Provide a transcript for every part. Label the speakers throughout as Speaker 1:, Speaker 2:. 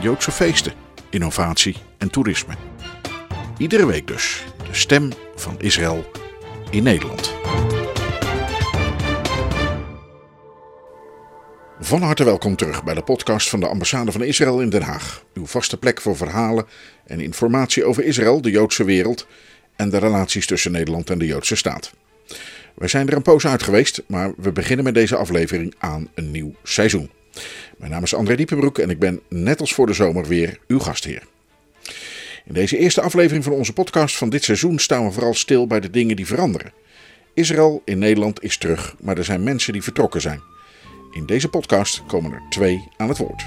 Speaker 1: Joodse feesten, innovatie en toerisme. Iedere week dus de stem van Israël in Nederland. Van harte welkom terug bij de podcast van de ambassade van Israël in Den Haag. Uw vaste plek voor verhalen en informatie over Israël, de Joodse wereld en de relaties tussen Nederland en de Joodse staat. Wij zijn er een poos uit geweest, maar we beginnen met deze aflevering aan een nieuw seizoen. Mijn naam is André Diepenbroek en ik ben net als voor de zomer weer uw gastheer. In deze eerste aflevering van onze podcast van dit seizoen staan we vooral stil bij de dingen die veranderen. Israël in Nederland is terug, maar er zijn mensen die vertrokken zijn. In deze podcast komen er twee aan het woord.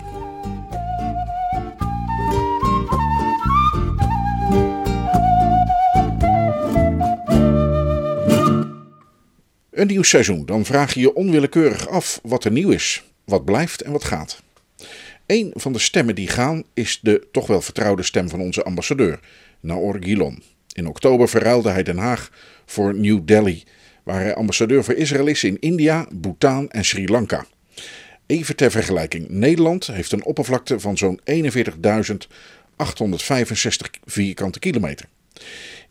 Speaker 1: Een nieuw seizoen, dan vraag je je onwillekeurig af wat er nieuw is, wat blijft en wat gaat. Een van de stemmen die gaan is de toch wel vertrouwde stem van onze ambassadeur, Naor Gilon. In oktober verruilde hij Den Haag voor New Delhi, waar hij ambassadeur voor Israël is in India, Bhutan en Sri Lanka. Even ter vergelijking, Nederland heeft een oppervlakte van zo'n 41.865 vierkante kilometer.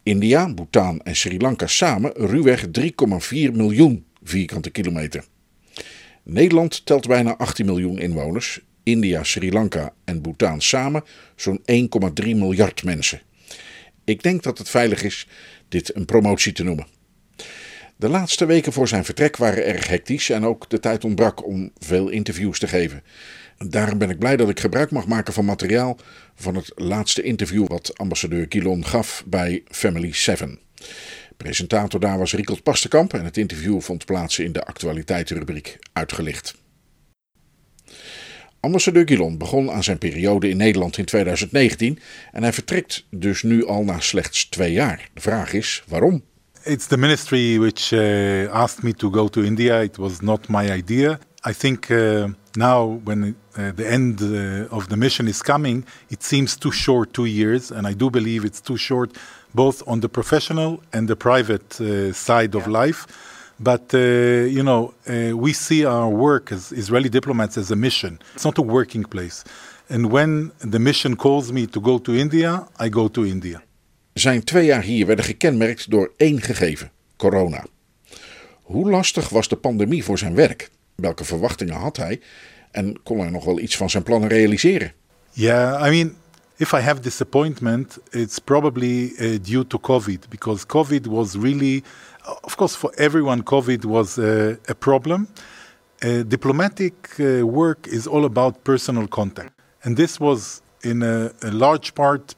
Speaker 1: India, Bhutan en Sri Lanka samen ruwweg 3,4 miljoen vierkante kilometer. Nederland telt bijna 18 miljoen inwoners, India, Sri Lanka en Bhutan samen zo'n 1,3 miljard mensen. Ik denk dat het veilig is dit een promotie te noemen. De laatste weken voor zijn vertrek waren erg hectisch en ook de tijd ontbrak om veel interviews te geven. Daarom ben ik blij dat ik gebruik mag maken van materiaal van het laatste interview wat ambassadeur Kilon gaf bij Family 7. Presentator daar was Riekelt Pastenkamp en het interview vond plaats in de actualiteitenrubriek Uitgelicht. Ambassadeur Gilon begon aan zijn periode in Nederland in 2019 en hij vertrekt dus nu al na slechts twee jaar. De vraag is waarom?
Speaker 2: It's the ministry which uh, asked me to go to India. It was not my idea. I think uh, now, when uh, the end of the mission is coming, it seems too short, two years, and I do believe it's too short, both on the professional and the private uh, side of life. But uh, you know, we see our work as Israeli diplomats as a mission. It's not a working place. And when the mission calls me to go to India, I go to India.
Speaker 1: Zijn twee jaar hier werden gekenmerkt door één gegeven: corona. Hoe lastig was de pandemie voor zijn werk? Welke verwachtingen had hij? En kon hij nog wel iets van zijn plannen realiseren?
Speaker 2: Yeah, I mean, if I have disappointment, it's probably uh, due to COVID because COVID was really, of course, for everyone, COVID was uh, a problem. Uh, diplomatic uh, work is all about personal contact, and this was in a, a large part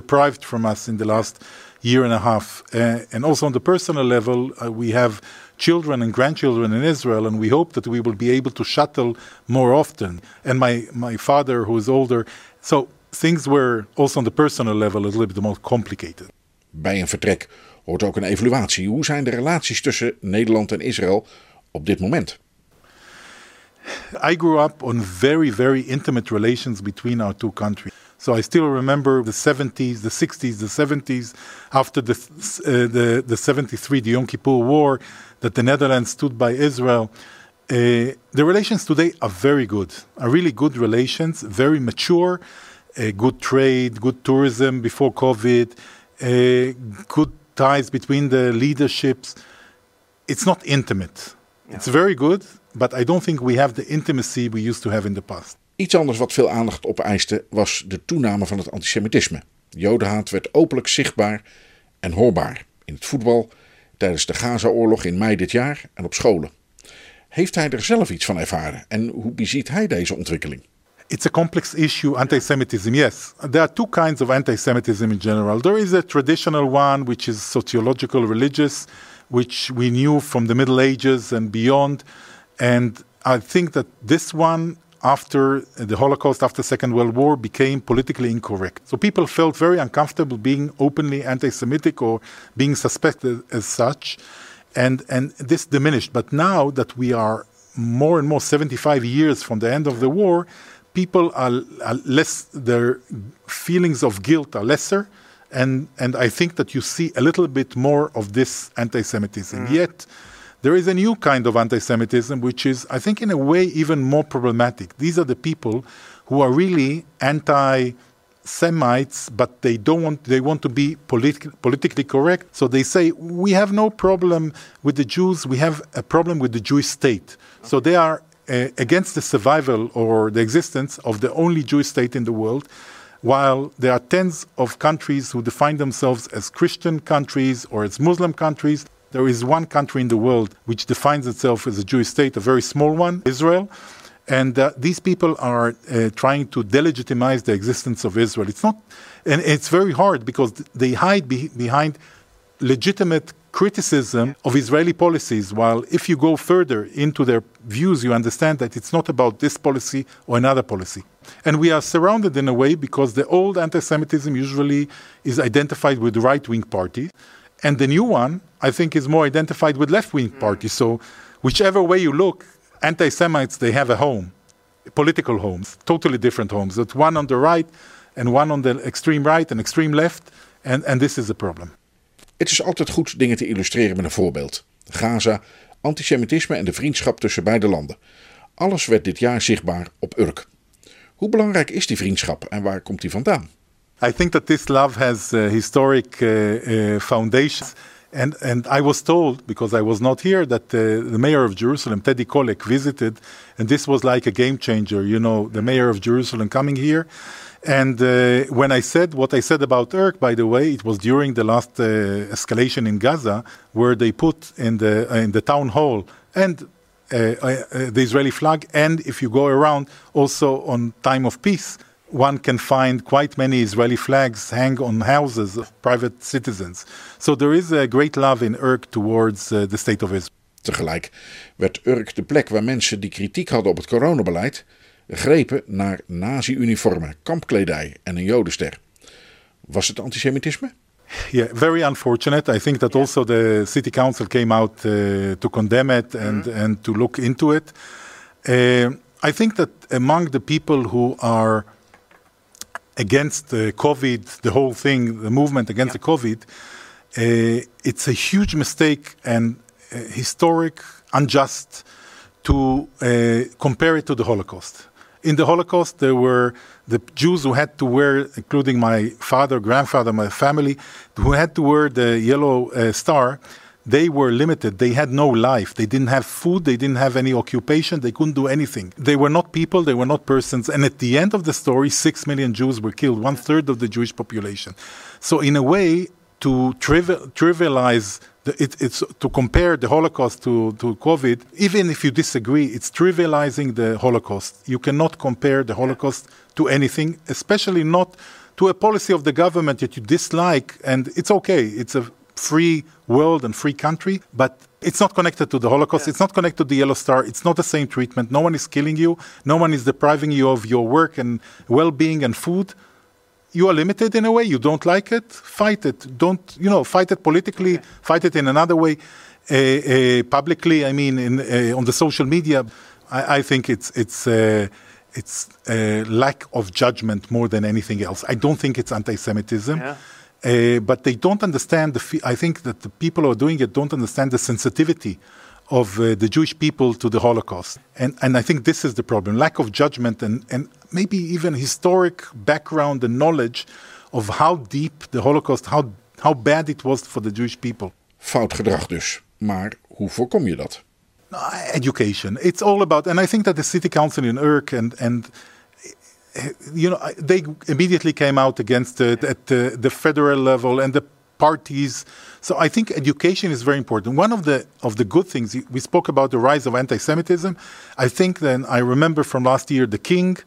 Speaker 2: deprived from us in the last year and a half. Uh, and also on the personal level, uh, we have children and grandchildren in Israel, and we hope that we will be able to shuttle more often. And my, my father, who is older, so things were also on the personal level a little bit more complicated.
Speaker 1: Bij een vertrek hoort ook een evaluatie. Hoe zijn de relaties tussen Nederland en Israël op dit moment?
Speaker 2: I grew up on very, very intimate relations between our two countries. So I still remember the 70s, the 60s, the 70s, after the, uh, the, the 73, the Yom Kippur War, that the Netherlands stood by Israel. Uh, the relations today are very good, are really good relations, very mature, good trade, good tourism before COVID, good ties between the leaderships. It's not intimate. It's very good, but I don't think we have the intimacy we used to have in the past.
Speaker 1: Iets anders wat veel aandacht opeiste was de toename van het antisemitisme. Jodenhaat werd openlijk zichtbaar en hoorbaar in het voetbal, tijdens de Gaza-oorlog in mei dit jaar en op scholen. Heeft hij er zelf iets van ervaren en hoe beziet hij deze ontwikkeling?
Speaker 2: It's a complex issue, anti-Semitism, yes. There are two kinds of anti-Semitism in general. There is a traditional one, which is sociological, religious, which we knew from the Middle Ages and beyond. And I think that this one after the Holocaust, after the Second World War, became politically incorrect. So people felt very uncomfortable being openly anti-Semitic or being suspected as such, and and this diminished. But now that we are more and more 75 years from the end of the war, people are, are less. Their feelings of guilt are lesser. And, and I think that you see a little bit more of this anti Semitism. Mm-hmm. Yet, there is a new kind of anti Semitism, which is, I think, in a way, even more problematic. These are the people who are really anti Semites, but they don't want they want to be politi- politically correct. So they say we have no problem with the Jews, we have a problem with the Jewish state. So they are against the survival or the existence of the only Jewish state in the world. While there are tens of countries who define themselves as Christian countries or as Muslim countries, there is one country in the world which defines itself as a Jewish state, a very small one, Israel. And uh, these people are uh, trying to delegitimize the existence of Israel. It's not, and it's very hard because they hide be- behind legitimate criticism of Israeli policies. While if you go further into their views, you understand that it's not about this policy or another policy. And we are surrounded in a way because the old anti Semitism usually is identified with right wing parties. And the new one, I think, is more identified with left wing hmm. parties. So, whichever way you look, anti Semites, they have a home, political homes, totally different homes. That one on the right and one on the extreme right and extreme left. And, and this is a problem.
Speaker 1: Het is altijd goed dingen te illustreren met een voorbeeld. Gaza, antisemitisme en de vriendschap tussen beide landen. Alles werd dit jaar zichtbaar op Urk. Hoe belangrijk is die vriendschap en waar komt die vandaan?
Speaker 2: I think that this love has historic uh, uh, foundations. And, and I was told, because I was not here, that uh, the mayor of Jerusalem, Teddy Kollek, visited. And this was like a game changer, you know, the mayor of Jerusalem coming here. And uh, when I said what I said about Turk, by the way, it was during the last uh, escalation in Gaza, where they put in the, in the town hall and uh, uh, the Israeli flag. And if you go around, also on time of peace, one can find quite many Israeli flags hang on houses of private citizens. So there is a great love in Urk towards uh, the state of Israel.
Speaker 1: Tegelijk werd Urk de plek waar mensen die kritiek hadden op het coronabeleid grepen naar nazi-uniformen, kampkledij en een jodenster. Was het antisemitisme?
Speaker 2: Yeah, very unfortunate. I think that also the city council came out uh, to condemn it and, and to look into it. Uh, I think that among the people who are against the COVID, the whole thing, the movement against the COVID, uh, it's a huge mistake and uh, historic, unjust to uh, compare it to the Holocaust. In the Holocaust, there were the Jews who had to wear, including my father, grandfather, my family, who had to wear the yellow uh, star. They were limited. They had no life. They didn't have food. They didn't have any occupation. They couldn't do anything. They were not people. They were not persons. And at the end of the story, six million Jews were killed, one third of the Jewish population. So, in a way, to trivialize it, it's to compare the Holocaust to, to COVID, even if you disagree, it's trivializing the Holocaust. You cannot compare the Holocaust to anything, especially not to a policy of the government that you dislike. And it's okay, it's a free world and free country, but it's not connected to the Holocaust. It's not connected to the Yellow Star. It's not the same treatment. No one is killing you. No one is depriving you of your work and well being and food you are limited in a way. You don't like it, fight it. Don't you know? Fight it politically. Fight it in another way. Uh, uh, publicly, I mean, in, uh, on the social media, I, I think it's it's uh, it's a lack of judgment more than anything else. I don't think it's anti-Semitism.
Speaker 3: Yeah.
Speaker 2: Uh, but they don't understand the. I think that the people who are doing it don't understand the sensitivity of uh, the Jewish people to the Holocaust, and and I think this is the problem: lack of judgment and and maybe even historic background and knowledge of how deep the Holocaust, how how bad it was for the Jewish people.
Speaker 1: Fout gedrag dus. Maar hoe voorkom je dat?
Speaker 2: Education. It's all about, and I think that the city council in Urk and and you know they immediately came out against it at the, the federal level and the parties. So I think education is very important. One of the of the good things we spoke about the rise of anti-Semitism. I think then I remember from last year the king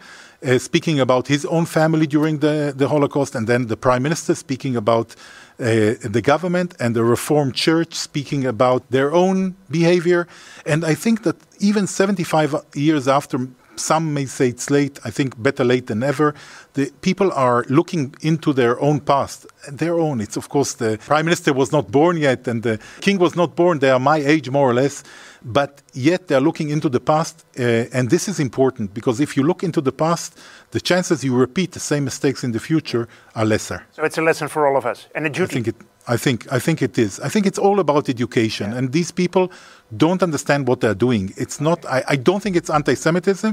Speaker 2: uh, speaking about his own family during the, the Holocaust, and then the prime minister speaking about uh, the government, and the Reformed Church speaking about their own behavior. And I think that even 75 years after some may say it's late. I think better late than ever. The people are looking into their own past, their own. It's of course the prime minister was not born yet, and the king was not born. They are my age more or less, but yet they are looking into the past, uh, and this is important because if you look into the past, the chances you repeat the same mistakes in the future are lesser.
Speaker 3: So it's a lesson for all of us and a
Speaker 2: I
Speaker 3: duty.
Speaker 2: Think it. I think. I think it is. I think it's all about education, and these people don't understand what they're doing. It's not. I, I don't think it's anti-Semitism,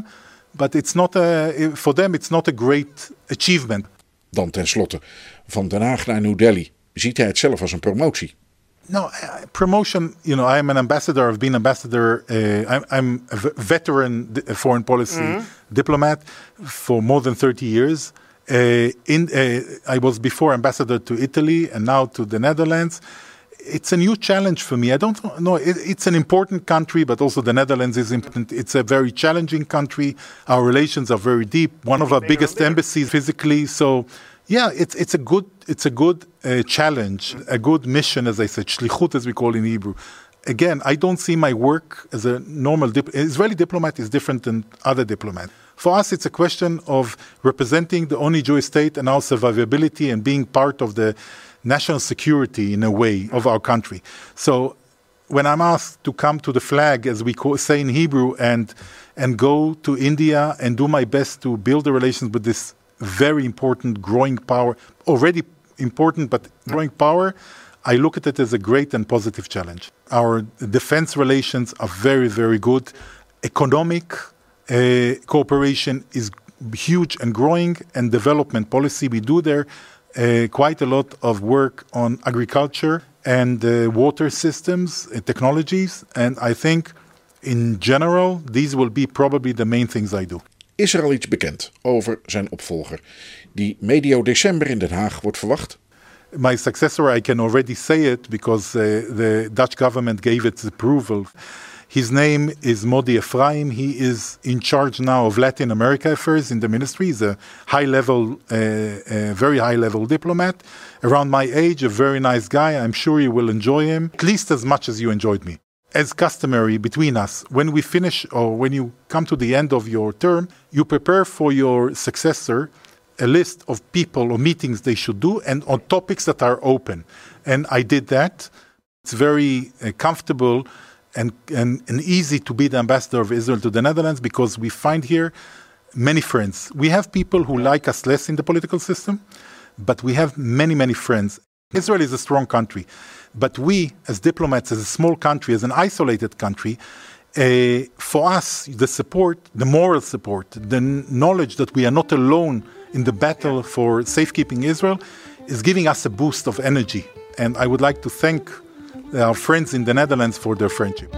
Speaker 2: but it's not a. For them, it's not a great achievement.
Speaker 1: Dan tenslotte, van Den Haag naar New Delhi ziet hij het zelf als een promotie.
Speaker 2: No, uh, promotion. You know, I'm an ambassador. I've been ambassador. Uh, I'm, I'm a v- veteran foreign policy diplomat for more than 30 years. Uh, in, uh, I was before ambassador to Italy and now to the Netherlands. It's a new challenge for me. I don't know. It, it's an important country, but also the Netherlands is important. It's a very challenging country. Our relations are very deep. One of our biggest embassies physically. So, yeah, it's it's a good it's a good uh, challenge, a good mission, as I said, shlichut, as we call in Hebrew. Again, I don't see my work as a normal dip- Israeli diplomat is different than other diplomats. For us, it's a question of representing the only Jewish state and our survivability and being part of the national security in a way of our country. So when I'm asked to come to the flag, as we call, say in Hebrew, and and go to India and do my best to build the relations with this very important growing power, already important but growing power, I look at it as a great and positive challenge. Our defense relations are very, very good. Economic uh, cooperation is huge and growing, and development policy we do there uh, quite a lot of work on agriculture and uh, water systems uh, technologies, and I think in general these will be probably the main things I do.
Speaker 1: Is er al iets bekend over zijn opvolger, die medio december in Den Haag wordt verwacht?
Speaker 2: My successor, I can already say it because uh, the Dutch government gave its approval. His name is Modi Ephraim. He is in charge now of Latin America affairs in the ministry. He's a high level, uh, uh, very high level diplomat. Around my age, a very nice guy. I'm sure you will enjoy him at least as much as you enjoyed me. As customary between us, when we finish or when you come to the end of your term, you prepare for your successor a list of people or meetings they should do and on topics that are open. And I did that. It's very uh, comfortable and, and, and easy to be the ambassador of Israel to the Netherlands because we find here many friends. We have people who like us less in the political system, but we have many, many friends. Israel is a strong country, but we, as diplomats, as a small country, as an isolated country, uh, for us, the support, the moral support, the knowledge that we are not alone in the battle for safekeeping Israel is giving us a boost of energy. And I would like to thank our friends in the Netherlands for their friendship.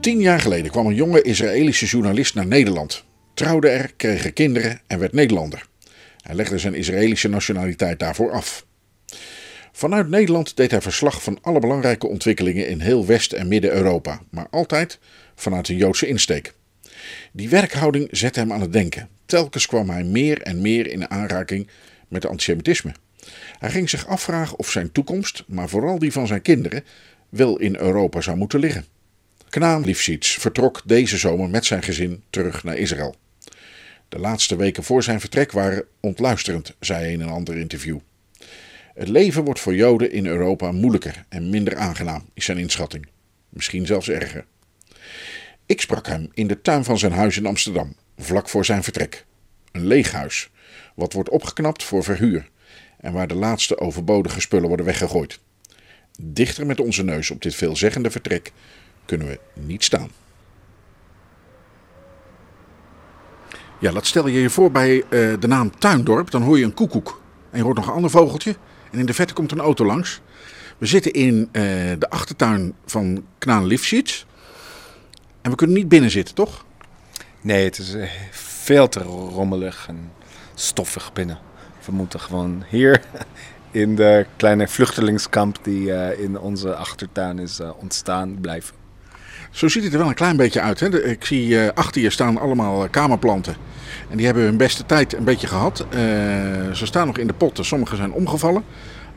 Speaker 1: Tien jaar geleden kwam een jonge Israëlische journalist naar Nederland. Trouwde er, kreeg er kinderen en werd Nederlander. Hij legde zijn Israëlische nationaliteit daarvoor af. Vanuit Nederland deed hij verslag van alle belangrijke ontwikkelingen in heel West- en Midden-Europa, maar altijd vanuit een Joodse insteek. Die werkhouding zette hem aan het denken. Telkens kwam hij meer en meer in aanraking met antisemitisme. Hij ging zich afvragen of zijn toekomst, maar vooral die van zijn kinderen, wel in Europa zou moeten liggen. Knaan Lifshitz vertrok deze zomer met zijn gezin terug naar Israël. De laatste weken voor zijn vertrek waren ontluisterend, zei hij in een ander interview. Het leven wordt voor Joden in Europa moeilijker en minder aangenaam, is zijn inschatting. Misschien zelfs erger. Ik sprak hem in de tuin van zijn huis in Amsterdam, vlak voor zijn vertrek. Een leeg huis, wat wordt opgeknapt voor verhuur en waar de laatste overbodige spullen worden weggegooid. Dichter met onze neus op dit veelzeggende vertrek kunnen we niet staan. Ja, dat stel je je voor bij uh, de naam Tuindorp. Dan hoor je een koekoek. En je hoort nog een ander vogeltje. En in de verte komt een auto langs. We zitten in uh, de achtertuin van Knaan Lifshitz. En we kunnen niet binnen zitten, toch?
Speaker 4: Nee, het is uh, veel te rommelig en stoffig binnen. We moeten gewoon hier
Speaker 3: in de kleine vluchtelingskamp die eh, in onze achtertuin is eh, ontstaan blijven.
Speaker 1: Zo ziet het er wel een klein beetje uit. Hè? Ik zie eh, achter je staan allemaal eh, kamerplanten. En die hebben hun beste tijd een beetje gehad. Eh, ze staan nog in de potten. Sommige zijn omgevallen.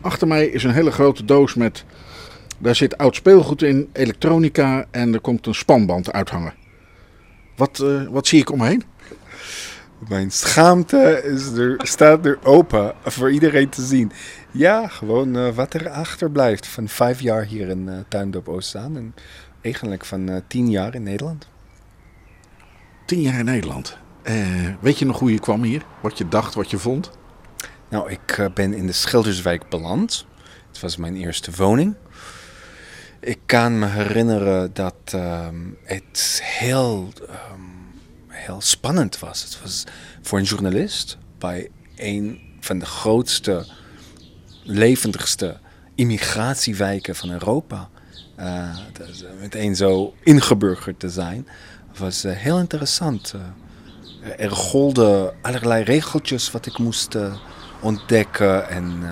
Speaker 1: Achter mij is een hele grote doos met... Daar zit oud speelgoed in, elektronica en er komt een spanband uithangen. Wat, wat zie ik omheen?
Speaker 3: Mijn schaamte is er, staat er open voor iedereen te zien. Ja, gewoon wat er achterblijft van vijf jaar hier in eh Tuindorp Oostzaan. En eigenlijk van eh, tien jaar in Nederland.
Speaker 1: Tien jaar in Nederland. Eh, weet je nog hoe je kwam hier? Wat je dacht, wat je vond?
Speaker 3: Nou, ik eh, ben in de Schilderswijk beland. Het was mijn eerste woning. Ik kan me herinneren dat ehm, het heel, ehm, heel spannend was. Het was voor een journalist bij een van de grootste, levendigste immigratiewijken van Europa. Eh, eh, meteen zo ingeburgerd te zijn, was eh, heel interessant. er golden allerlei regeltjes wat ik moest ontdekken en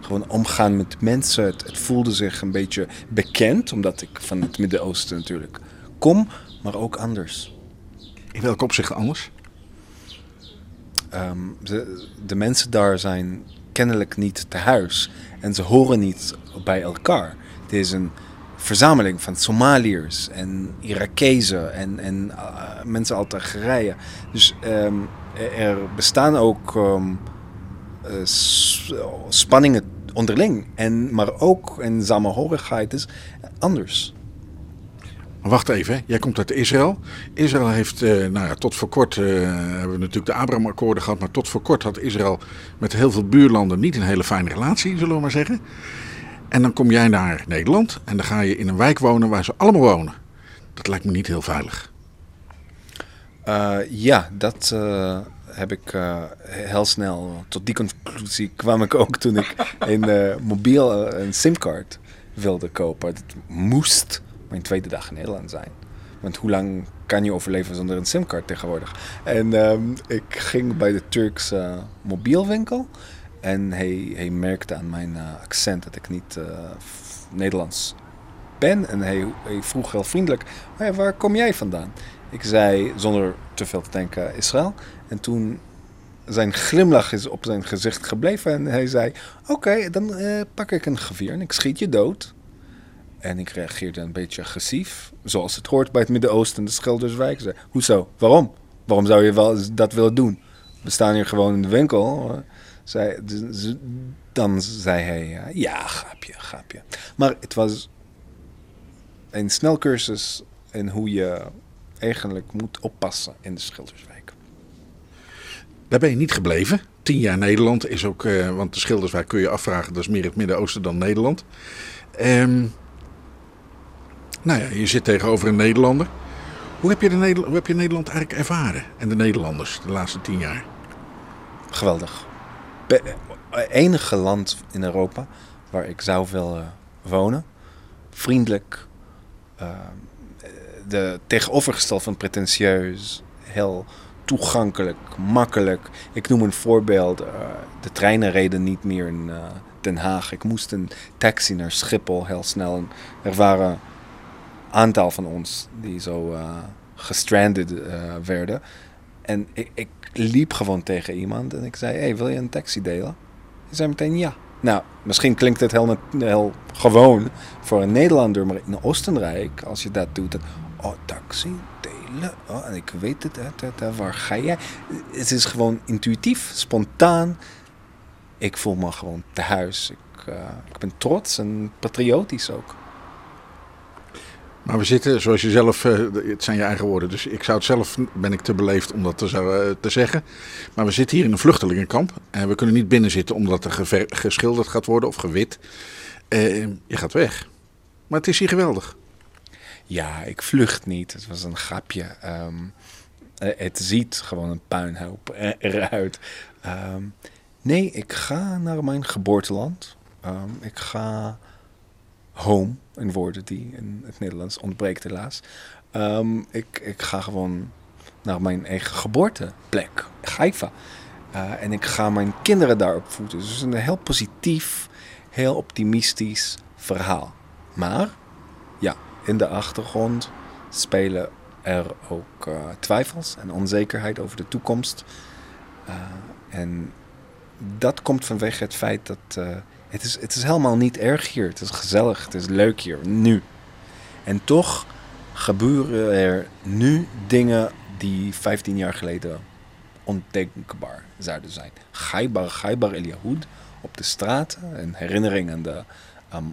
Speaker 3: gewoon omgaan met mensen. Het, het voelde zich een beetje bekend, omdat ik van het Midden-Oosten natuurlijk kom, maar ook anders.
Speaker 1: In welk opzicht anders?
Speaker 3: Ehm, de, de mensen daar zijn kennelijk niet te huis en ze horen niet bij elkaar. Het is een verzameling van Somaliërs en Irakezen en, en eh, mensen uit Algerije. Dus ehm, er bestaan ook ehm, eh, spanningen onderling, en, maar ook een samenhorigheid is anders.
Speaker 1: Wacht even, jij komt uit Israël. Israël heeft, eh, nou ja, tot voor kort eh, hebben we natuurlijk de Abraham-akkoorden gehad. Maar tot voor kort had Israël met heel veel buurlanden niet een hele fijne relatie, zullen we maar zeggen. En dan kom jij naar Nederland en dan ga je in een wijk wonen waar ze allemaal wonen. Dat lijkt me niet heel veilig.
Speaker 3: Eh, ja, dat eh, heb ik eh, heel snel. Tot die conclusie kwam ik ook toen ik een mobiel, een simkaart wilde kopen. Het moest mijn tweede dag in Nederland zijn. Want hoe lang kan je overleven zonder een simkaart tegenwoordig? En ehm, ik ging bij de Turkse mobielwinkel. En hij, hij merkte aan mijn eh, accent dat ik niet eh, Nederlands ben. En hij, vroeg heel vriendelijk, "Hé, waar kom jij vandaan? Ik zei, zonder te veel te denken, Israël. En toen zijn glimlach is op zijn gezicht gebleven. En hij zei, oké, dan eh, pak ik een geweer en ik schiet je dood. En ik reageerde een beetje agressief, zoals het hoort bij het Midden-Oosten, de Schilderswijk. Zei, hoezo? Waarom? Waarom zou je wel dat willen doen? We staan hier gewoon in de winkel. Dan zei hij, ja, grapje, grapje. Maar het was een snelcursus in hoe je eigenlijk moet oppassen in de Schilderswijk.
Speaker 1: Daar ben je niet gebleven. Tien jaar Nederland is ook, eh, want de Schilderswijk kun je afvragen, dat is meer het Midden-Oosten dan Nederland. Ehm, nou ja, je zit tegenover een Nederlander. Hoe heb, je de Neder- hoe heb je Nederland eigenlijk ervaren? En de Nederlanders de laatste tien jaar?
Speaker 3: Geweldig. Enige land in Europa waar ik zou willen wonen. Vriendelijk. eh, de tegenovergestelde van pretentieus. Heel toegankelijk, makkelijk. Ik noem een voorbeeld. eh, de treinen reden niet meer in eh, Den Haag. Ik moest een taxi naar Schiphol heel snel. En er waren een aantal van ons die zo eh gestranded werden. En ik liep gewoon tegen iemand en ik zei: Hey, wil je een taxi delen? Hij zei meteen ja. Nou, misschien klinkt het heel, heel gewoon voor een Nederlander, maar in Oostenrijk, als je dat doet, dan. Oh, taxi delen. Oh, en ik weet het, waar ga jij? Het is gewoon intuïtief, spontaan. Ik voel me gewoon thuis. Ik, eh, ik ben trots en patriotisch ook.
Speaker 1: Maar we zitten, zoals je zelf, eh, het zijn je eigen woorden, dus ik zou het zelf, ben ik te beleefd om dat te, eh, zeggen. Maar we zitten hier in een vluchtelingenkamp en we kunnen niet binnen zitten omdat er geschilderd gaat worden of gewit. Eh, je gaat weg. Maar het is hier geweldig.
Speaker 3: Ja, ik vlucht niet. Het was een grapje. Ehm, eh, het ziet gewoon een puinhoop eruit. Ehm, nee, ik ga naar mijn geboorteland. Ehm, ik ga home, in woorden die in het Nederlands ontbreekt helaas. Ehm, ik, ik ga gewoon naar mijn eigen geboorteplek, Haifa. Eh, en ik ga mijn kinderen daarop voeden. Dus een heel positief, heel optimistisch verhaal. Maar ja, in de achtergrond spelen er ook eh, twijfels en onzekerheid over de toekomst. Uh, en dat komt vanwege het feit dat het, is, het is helemaal niet erg hier. Het is gezellig, het is leuk hier, nu. En toch gebeuren er nu dingen die 15 jaar geleden ondenkbaar zouden zijn. Gaibar, Gaibar El Yahud op de straten. Een herinnering aan de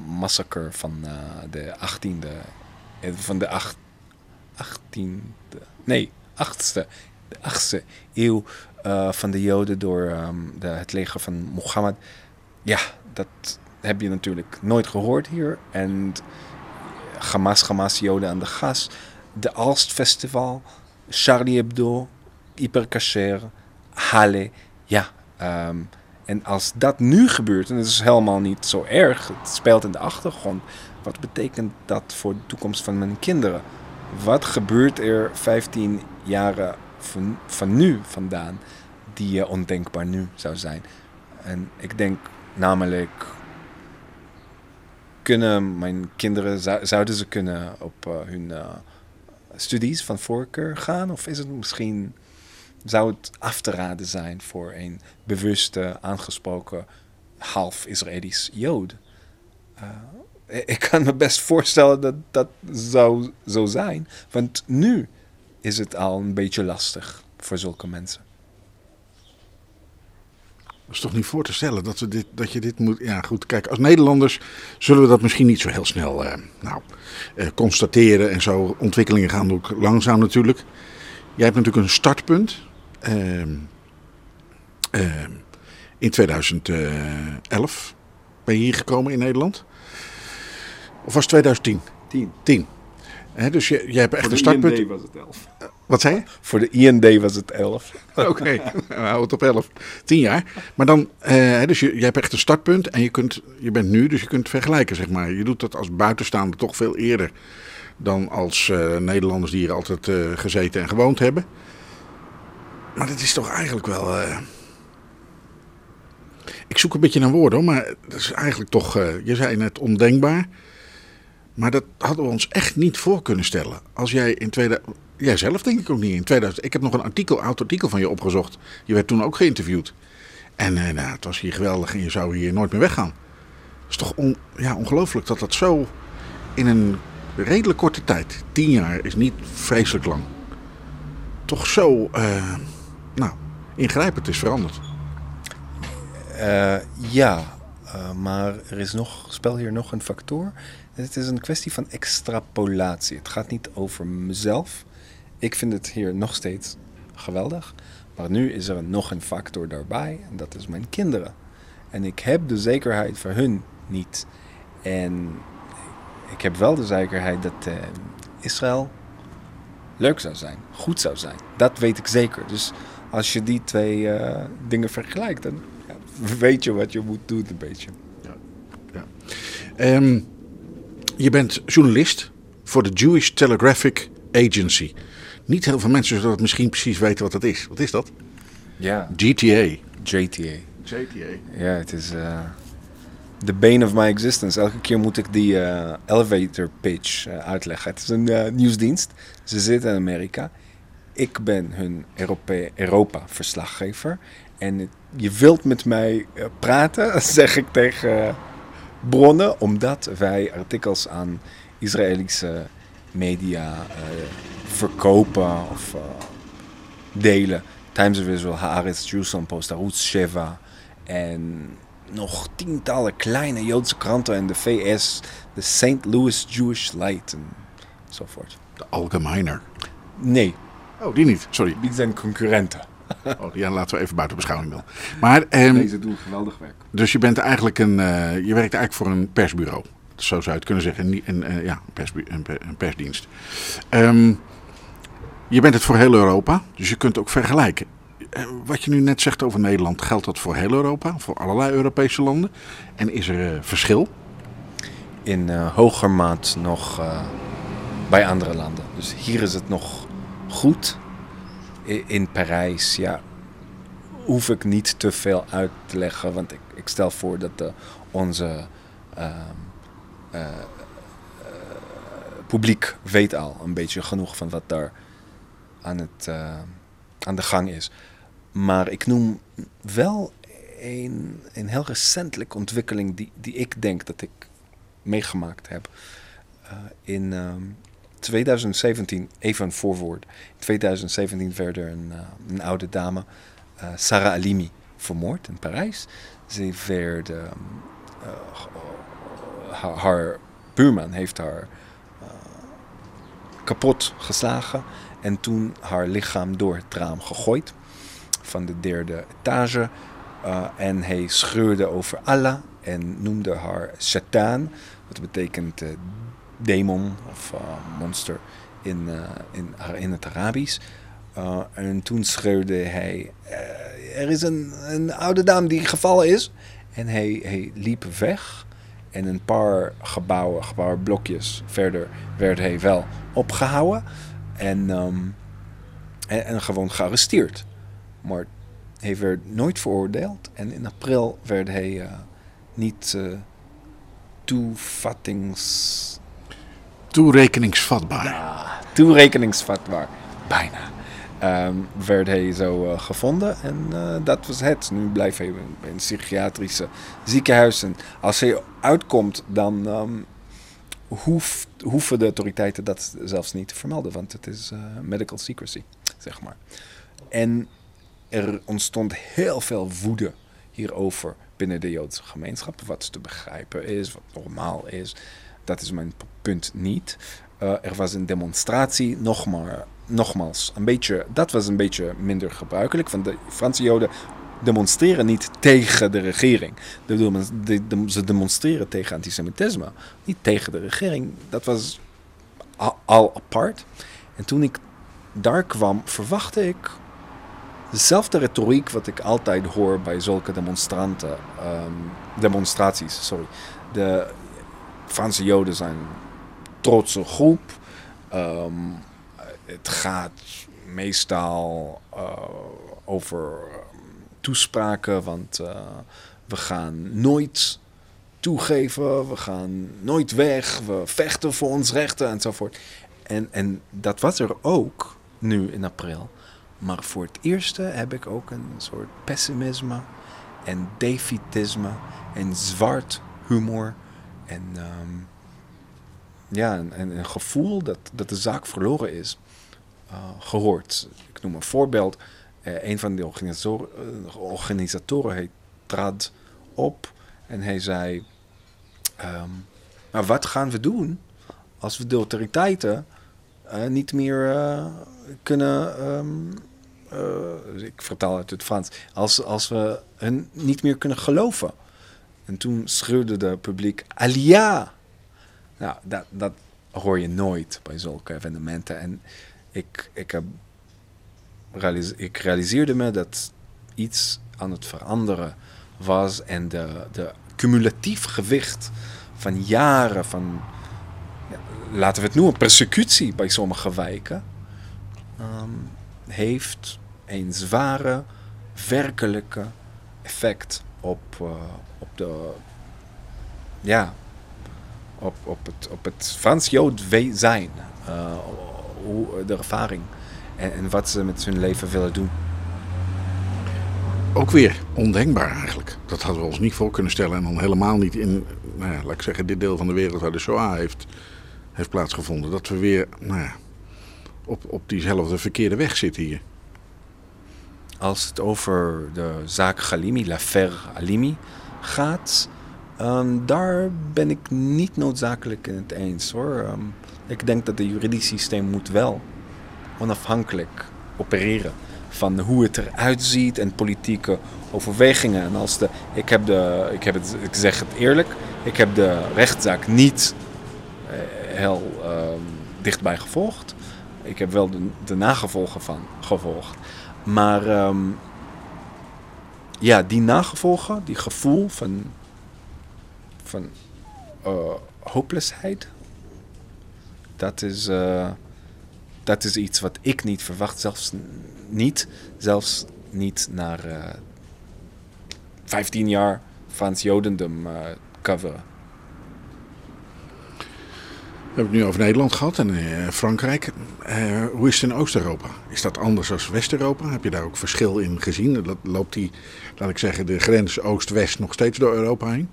Speaker 3: massacre van uh, de 18e, van de 8, 18e, nee, 8e, de 8e eeuw uh, van de Joden door um, de, het leger van Mohammed. Ja, dat heb je natuurlijk nooit gehoord hier. En Hamas, Hamas, Joden aan de gas. De Alst Festival, Charlie Hebdo, Hypercacher, Halle. Ja, um, en als dat nu gebeurt, en dat is helemaal niet zo erg, het speelt in de achtergrond. Wat betekent dat voor de toekomst van mijn kinderen? Wat gebeurt er 15 jaren van, van nu vandaan die uh, ondenkbaar nu zou zijn? En ik denk namelijk, kunnen mijn kinderen, zou, zouden ze kunnen op uh, hun uh, studies van voorkeur gaan? Of is het misschien, zou het af te raden zijn voor een bewuste, aangesproken, half Israëlisch Jood? Uh, ik kan me best voorstellen dat dat zou zo zijn. Want nu is het al een beetje lastig voor zulke mensen.
Speaker 1: Dat is toch niet voor te stellen dat, we dit, dat je dit moet. Ja, goed. Kijk, als Nederlanders zullen we dat misschien niet zo heel snel uh, nou, uh, constateren. En zo. Ontwikkelingen gaan ook langzaam natuurlijk. Jij hebt natuurlijk een startpunt. Uh, in 2011 ben je hier gekomen in Nederland. Of was het 2010?
Speaker 3: 10.
Speaker 1: 10. He, dus je, je hebt echt een startpunt.
Speaker 3: IND was het 11.
Speaker 1: Wat zei je?
Speaker 3: Voor de IND was het 11.
Speaker 1: Oké, okay. we houden het op 11. 10 jaar. Maar dan, uh, dus je, je hebt echt een startpunt en je, kunt, je bent nu, dus je kunt vergelijken, zeg maar. Je doet dat als buitenstaander toch veel eerder dan als uh, Nederlanders die hier altijd uh, gezeten en gewoond hebben. Maar dat is toch eigenlijk wel. Uh... Ik zoek een beetje naar woorden hoor, maar dat is eigenlijk toch. Je zei net ondenkbaar. Maar dat hadden we ons echt niet voor kunnen stellen. Als jij in 2000. Jij zelf denk ik ook niet in 2000. Ik heb nog een artikel, oud artikel van je opgezocht. Je werd toen ook geïnterviewd. En uh, nou, het was hier geweldig en je zou hier nooit meer weggaan. Het is toch ja, ongelooflijk dat dat zo in een redelijk korte tijd, tien jaar is niet vreselijk lang, toch zo uh, nou, ingrijpend is veranderd.
Speaker 3: Uh, ja, uh, maar er is nog, spel hier nog een factor. Het is een kwestie van extrapolatie. Het gaat niet over mezelf. Ik vind het hier nog steeds geweldig. Maar nu is er nog een factor daarbij en dat is mijn kinderen. En ik heb de zekerheid voor hun niet. En ik heb wel de zekerheid dat uh, Israël leuk zou zijn, goed zou zijn. Dat weet ik zeker. Dus als je die twee uh, dingen vergelijkt, dan weet je wat je moet doen een beetje.
Speaker 1: Ja. ja. Um, je bent journalist voor de Jewish Telegraphic Agency. Niet heel veel mensen zullen misschien precies weten wat dat is. Wat is dat?
Speaker 3: Ja.
Speaker 1: GTA.
Speaker 3: JTA.
Speaker 1: JTA.
Speaker 3: Ja, het is uh, the bane of my existence. Elke keer moet ik die uh, elevator pitch uh, uitleggen. Het is een nieuwsdienst. Ze zitten in Amerika. Ik ben hun Europa-verslaggever. en je wilt met mij praten, zeg ik tegen bronnen, omdat wij artikels aan Israëlische media uh, verkopen of uh, delen. Times of Israel, Haaretz, Jerusalem Post, Arutz Sheva en nog tientallen kleine Joodse kranten in de VS, de St. Louis Jewish Light enzovoort.
Speaker 1: De Algemeiner?
Speaker 3: Nee.
Speaker 1: Oh, die niet, sorry.
Speaker 3: Die zijn concurrenten.
Speaker 1: Oh, ja, laten we even buiten beschouwing dan. Maar, um,
Speaker 3: Deze doen geweldig werk.
Speaker 1: Dus je bent eigenlijk een, uh, je werkt eigenlijk voor een persbureau. Zo zou je het kunnen zeggen. Een, uh, ja, een, een, persdienst. Um, je bent het voor heel Europa, dus je kunt ook vergelijken. Uh, wat je nu net zegt over Nederland, geldt dat voor heel Europa, voor allerlei Europese landen? En is er verschil?
Speaker 3: In hoger maat nog bij andere landen. Dus hier is het nog goed in Parijs, ja, hoef ik niet te veel uit te leggen, want ik, ik stel voor dat onze ehm, eh, eh, publiek weet al een beetje genoeg van wat daar aan, het, eh, aan de gang is. Maar ik noem wel een, een heel recentelijke ontwikkeling die, die ik denk dat ik meegemaakt heb. Eh, in ehm, 2017, even een voorwoord. In 2017 werd er een, eh, een oude dame, eh, Sarah Alimi, vermoord in Parijs. Ze werd, ehm, eh, haar, haar buurman heeft haar eh, kapot geslagen en toen haar lichaam door het raam gegooid van de derde etage. Eh, en hij scheurde over Allah en noemde haar Satan, wat betekent eh, demon of monster in, in, in het Arabisch. En toen schreeuwde hij: Er is een, een oude dame die gevallen is. En hij, hij liep weg. En een paar gebouwen, een paar blokjes verder, werd hij wel opgehouden. En, ehm, en, en gewoon gearresteerd. Maar hij werd nooit veroordeeld. En in april werd hij eh, niet eh toevattings
Speaker 1: Toerekeningsvatbaar.
Speaker 3: toerekeningsvatbaar. Bijna. Ehm, werd hij zo eh, gevonden en eh, dat was het. Nu blijft hij in een psychiatrische ziekenhuis. En als hij uitkomt, dan ehm, hoeft, hoeven de autoriteiten dat zelfs niet te vermelden, want het is eh, medical secrecy, zeg maar. En er ontstond heel veel woede hierover binnen de Joodse gemeenschap. Wat te begrijpen is, wat normaal is. Dat is mijn punt niet. Er was een demonstratie, nog maar, nogmaals, een beetje, dat was een beetje minder gebruikelijk. Want de Franse Joden demonstreren niet tegen de regering. Ze demonstreren tegen antisemitisme, niet tegen de regering. Dat was al, al apart. En toen ik daar kwam, verwachtte ik dezelfde retoriek wat ik altijd hoor bij zulke demonstranten, ehm, demonstraties. Sorry. De Franse Joden zijn een trotse groep. Ehm, het gaat meestal eh, over ehm, toespraken, want eh, we gaan nooit toegeven, we gaan nooit weg, we vechten voor ons rechten enzovoort. En, en dat was er ook nu in april. Maar voor het eerste heb ik ook een soort pessimisme en defeatisme en zwart humor. En ehm, ja, een, gevoel dat, dat de zaak verloren is gehoord. Ik noem een voorbeeld. Eh, een van de organisatoren, eh, organisatoren hij trad op en hij zei... ehm, maar wat gaan we doen als we de autoriteiten eh, niet meer eh, kunnen... ehm, eh, ik vertaal uit het Frans. Als, als we hen niet meer kunnen geloven. En toen schreeuwde de publiek Alia. Nou, dat, dat hoor je nooit bij zulke evenementen. En ik, ik, heb ik realiseerde me dat iets aan het veranderen was. En de, de cumulatief gewicht van jaren van, laten we het noemen, persecutie bij sommige wijken. ehm, heeft een zware, werkelijke effect op, eh, op de. Ja, op, op het, op het Frans-Jood zijn. eh, hoe, de ervaring. En, en wat ze met hun leven willen doen.
Speaker 1: Ook weer ondenkbaar eigenlijk. Dat hadden we ons niet voor kunnen stellen. En dan helemaal niet in, nou ja, laat ik zeggen, dit deel van de wereld waar de Shoah heeft, heeft plaatsgevonden. Dat we weer nou ja, op, op diezelfde verkeerde weg zitten hier.
Speaker 3: Als het over de zaak Halimi, l'affaire Halimi, gaat, ehm, daar ben ik niet noodzakelijk in het eens hoor. Ehm, ik denk dat het juridisch systeem moet wel onafhankelijk opereren van hoe het eruit ziet en politieke overwegingen. En als de, ik, heb de, ik, heb het, ik zeg het eerlijk, ik heb de rechtszaak niet eh, heel ehm, dichtbij gevolgd. Ik heb wel de, de nagevolgen van gevolgd. Maar ehm, ja, die nagevolgen, die gevoel van, van eh, hopeloosheid, dat is, eh, dat is iets wat ik niet verwacht, zelfs niet, zelfs niet naar eh 15 jaar Frans Jodendom eh coveren.
Speaker 1: We hebben het nu over Nederland gehad en eh, Frankrijk. Eh, hoe is het in Oost-Europa? Is dat anders dan West-Europa? Heb je daar ook verschil in gezien? Lo- Loopt die, laat ik zeggen, de grens Oost-West nog steeds door Europa heen?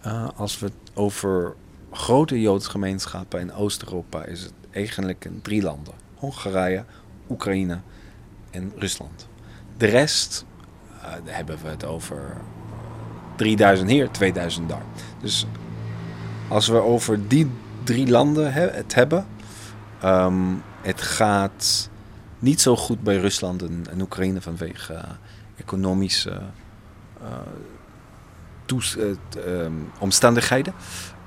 Speaker 3: Eh, als we het over grote Joodse gemeenschappen in Oost-Europa is het eigenlijk in drie landen: Hongarije, Oekraïne en Rusland. De rest eh, hebben we het over 3000 hier, 2000 daar. Dus als we over die drie landen he- het hebben, ehm, het gaat niet zo goed bij Rusland en, Oekraïne vanwege economische eh, eh, ehm, omstandigheden.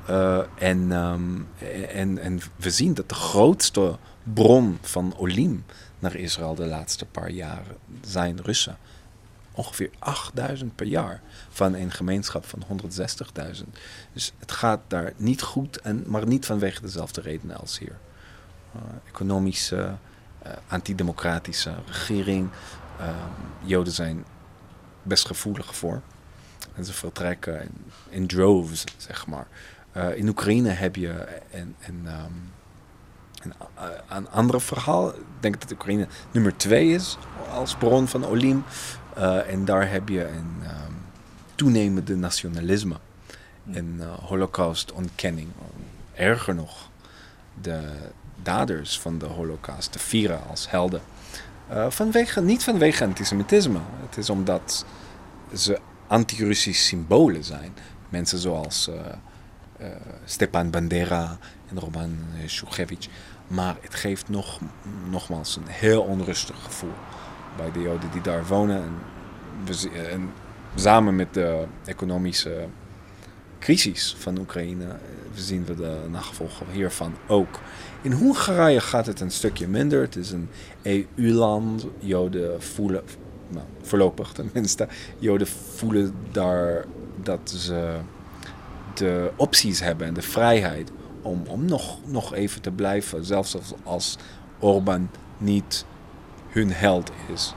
Speaker 3: Eh, en, ehm, en, en we zien dat de grootste bron van olim naar Israël de laatste paar jaren zijn Russen. Ongeveer 8000 per jaar van een gemeenschap van 160.000. Dus het gaat daar niet goed, en, maar niet vanwege dezelfde redenen als hier. Eh, economische, eh, antidemocratische regering. Ehm, Joden zijn best gevoelig voor. En ze vertrekken in, in droves, zeg maar. Eh, in Oekraïne heb je een, een, ehm, een, eh, een ander verhaal. Ik denk dat Oekraïne nummer twee is als bron van olim. Eh, en daar heb je een ehm, toenemende nationalisme. Een uh, holocaust-ontkenning. Erger nog, de daders van de holocaust te vieren als helden. Vanwege, niet vanwege antisemitisme. Het is omdat ze anti-Russisch symbolen zijn. Mensen zoals uh, Stepan Bandera en Roman Shukhevich. Maar het geeft nog, nogmaals een heel onrustig gevoel bij de Joden die daar wonen. En, we, en samen met de economische crisis van Oekraïne we zien we de nagevolgen hiervan ook. In Hongarije gaat het een stukje minder. Het is een EU-land. Joden voelen, nou, voorlopig tenminste, Joden voelen daar dat ze opties hebben en de vrijheid om, om nog, nog even te blijven. Zelfs als, als niet hun held is.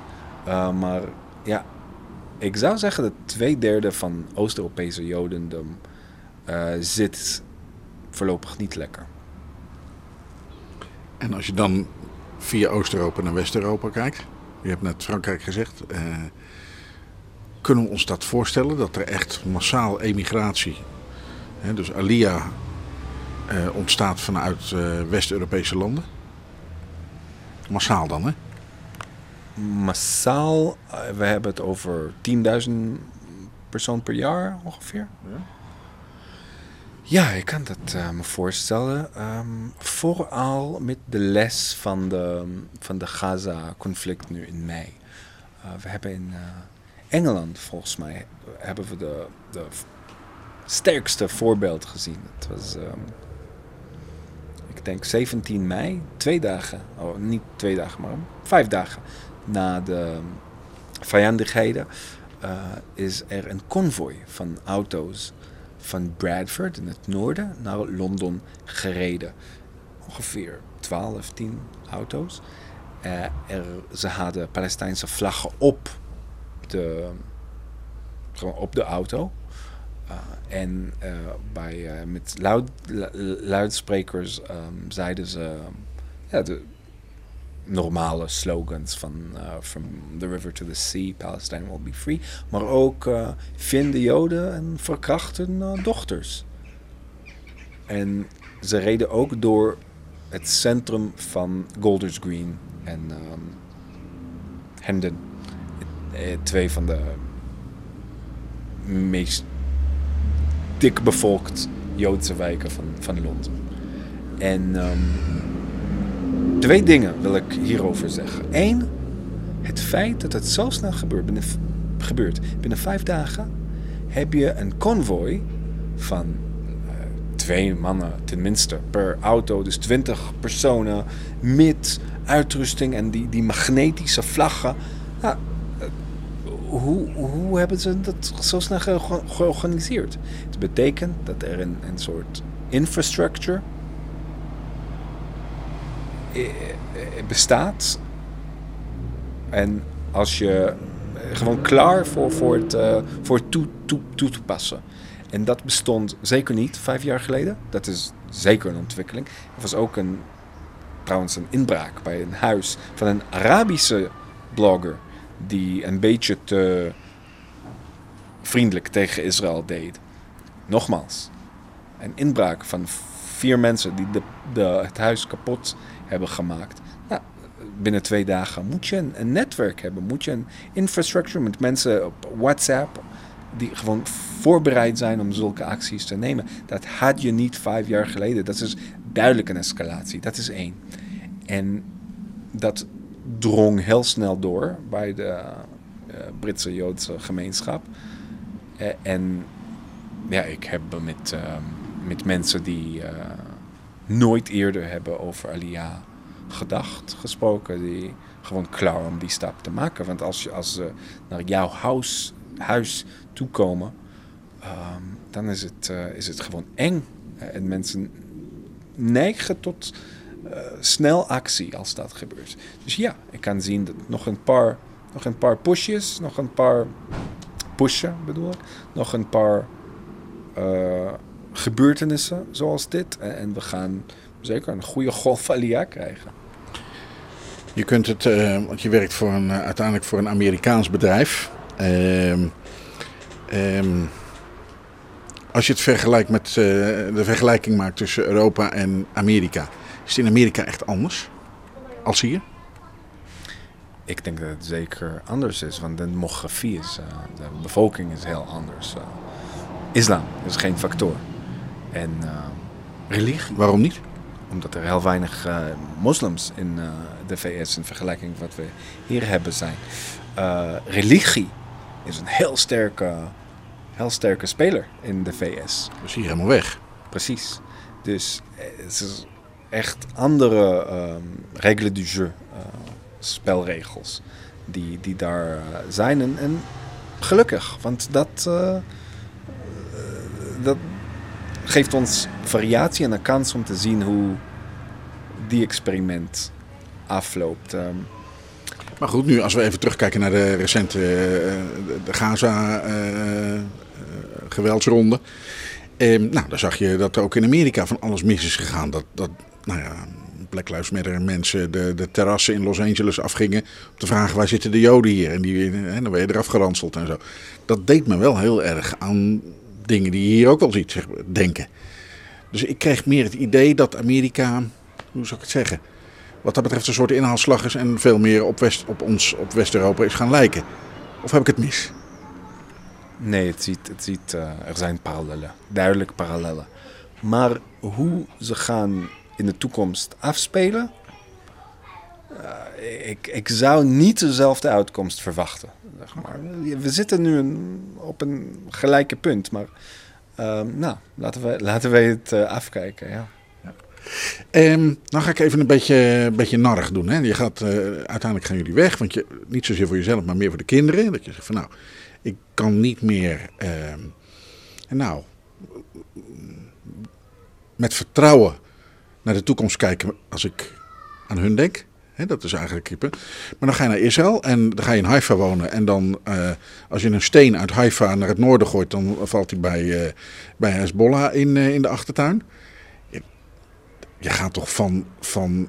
Speaker 3: Uh, maar ja, ik zou zeggen dat twee derde van Oost-Europese Jodendom uh, zit voorlopig niet lekker.
Speaker 1: En als je dan via Oost-Europa naar West-Europa kijkt, je hebt net Frankrijk gezegd, uh, kunnen we ons dat voorstellen dat er echt massaal emigratie, hè, dus Alia, uh, ontstaat vanuit uh, West-Europese landen? Massaal dan, hè?
Speaker 3: Massaal, we hebben het over 10.000 persoon per jaar ongeveer. Ja. Ja, ik kan dat uh, me voorstellen. Um, vooral met de les van de, van de Gaza-conflict nu in mei. Uh, we hebben in uh, Engeland, volgens mij, hebben we de, de sterkste voorbeeld gezien. Het was, um, ik denk 17 mei, twee dagen, oh niet twee dagen, maar vijf dagen na de vijandigheden, is er een konvooi van auto's van Bradford in het noorden naar Londen gereden. Ongeveer 12, 10 auto's. Uh, er, ze hadden Palestijnse vlaggen op de, op de auto. Uh, en uh, bij, met luid, luidsprekers um, zeiden ze ja, de normale slogans van From the river to the sea, Palestine will be free. Maar ook vinden Joden en verkrachten dochters. En ze reden ook door het centrum van Golders Green en um. Twee van de meest dik bevolkt Joodse wijken van, van Londen. En um, Twee dingen wil ik hierover zeggen. Eén, het feit dat het zo snel gebeurt. Binnen, gebeurt. Binnen vijf dagen heb je een konvooi van uh, twee mannen tenminste per auto. Dus twintig personen met uitrusting en die, die magnetische vlaggen. Nou, hoe, hoe hebben ze dat zo snel ge georganiseerd? Het betekent dat er een, een soort infrastructure eh, eh, bestaat. En als je eh, gewoon klaar voor, voor het, voor toe, toe, toe te passen. En dat bestond zeker niet vijf jaar geleden. Dat is zeker een ontwikkeling. Er was ook een, trouwens een inbraak bij een huis van een Arabische blogger. Die een beetje te vriendelijk tegen Israël deed. Nogmaals, een inbraak van vier mensen die de, de, het huis kapot hebben gemaakt. Nou, binnen twee dagen moet je een, netwerk hebben. Moet je een infrastructure met mensen op WhatsApp die gewoon voorbereid zijn om zulke acties te nemen. Dat had je niet vijf jaar geleden. Dat is duidelijk een escalatie. Dat is één. En dat drong heel snel door bij de eh, Britse Joodse gemeenschap. Eh, en ja, ik heb met, eh, met mensen die eh, nooit eerder hebben over Aliyah gedacht, gesproken, die gewoon klaar om die stap te maken. Want als, je, als ze naar jouw huis, huis toekomen, ehm, dan is het, is het gewoon eng. En mensen neigen tot snel actie als dat gebeurt. Dus ja, ik kan zien dat nog een paar, nog een paar pushjes, nog een paar pushen bedoel ik, nog een paar eh, gebeurtenissen zoals dit. En, en we gaan zeker een goede golf Aliyah krijgen.
Speaker 1: Je kunt het, eh, want je werkt voor een, eh, uiteindelijk voor een Amerikaans bedrijf. Ehm, ehm, als je het vergelijkt met eh, de vergelijking maakt tussen Europa en Amerika, is het in Amerika echt anders als hier?
Speaker 3: Ik denk dat het zeker anders is, want de demografie is, eh, de bevolking is heel anders. eh. islam is geen factor. En eh, religie,
Speaker 1: Waarom niet?
Speaker 3: omdat er heel weinig moslims in de VS in vergelijking met wat we hier hebben zijn. Religie is een heel sterke, heel sterke speler in de VS.
Speaker 1: Is hier helemaal weg.
Speaker 3: Precies. Dus het is echt andere ehm regelen du jeu, eh, spelregels, die, die daar eh, zijn. En, en gelukkig, want dat, eh, dat geeft ons variatie en een kans om te zien hoe die experiment afloopt. Ehm,
Speaker 1: Maar goed, nu als we even terugkijken naar de recente de, de Gaza-geweldsronde. nou, dan zag je dat er ook in Amerika van alles mis is gegaan. Dat, dat nou ja, Black Lives Matter mensen de, de terrassen in Los Angeles afgingen. Om te vragen waar zitten de Joden hier? En die, hè, dan werd je eraf geranseld en zo. Dat deed me wel heel erg aan dingen die je hier ook wel ziet denken. Dus ik kreeg meer het idee dat Amerika, hoe zou ik het zeggen, wat dat betreft een soort inhaalslag is en veel meer op, West, op ons, op West-Europa is gaan lijken. Of heb ik het mis?
Speaker 3: Nee, het ziet, het ziet, eh, er zijn parallellen. Duidelijk parallellen. Maar hoe ze gaan in de toekomst afspelen... eh, ik, ik zou niet dezelfde uitkomst verwachten. Maar. We zitten nu op een gelijke punt. Maar ehm, nou, laten we, laten we het eh, afkijken. Ja.
Speaker 1: Ehm, ga ik even een beetje, een beetje narrig doen. Hè. Je gaat, eh, uiteindelijk gaan jullie weg, want je, niet zozeer voor jezelf, maar meer voor de kinderen. Dat je zegt van nou, ik kan niet meer, ehm, nou, met vertrouwen naar de toekomst kijken als ik aan hun denk. Dat is eigenlijk punt. Maar dan ga je naar Israël en dan ga je in Haifa wonen. En dan, eh, als je een steen uit Haifa naar het noorden gooit, dan valt hij bij, eh, bij Hezbollah in, eh, in de achtertuin je gaat toch van, van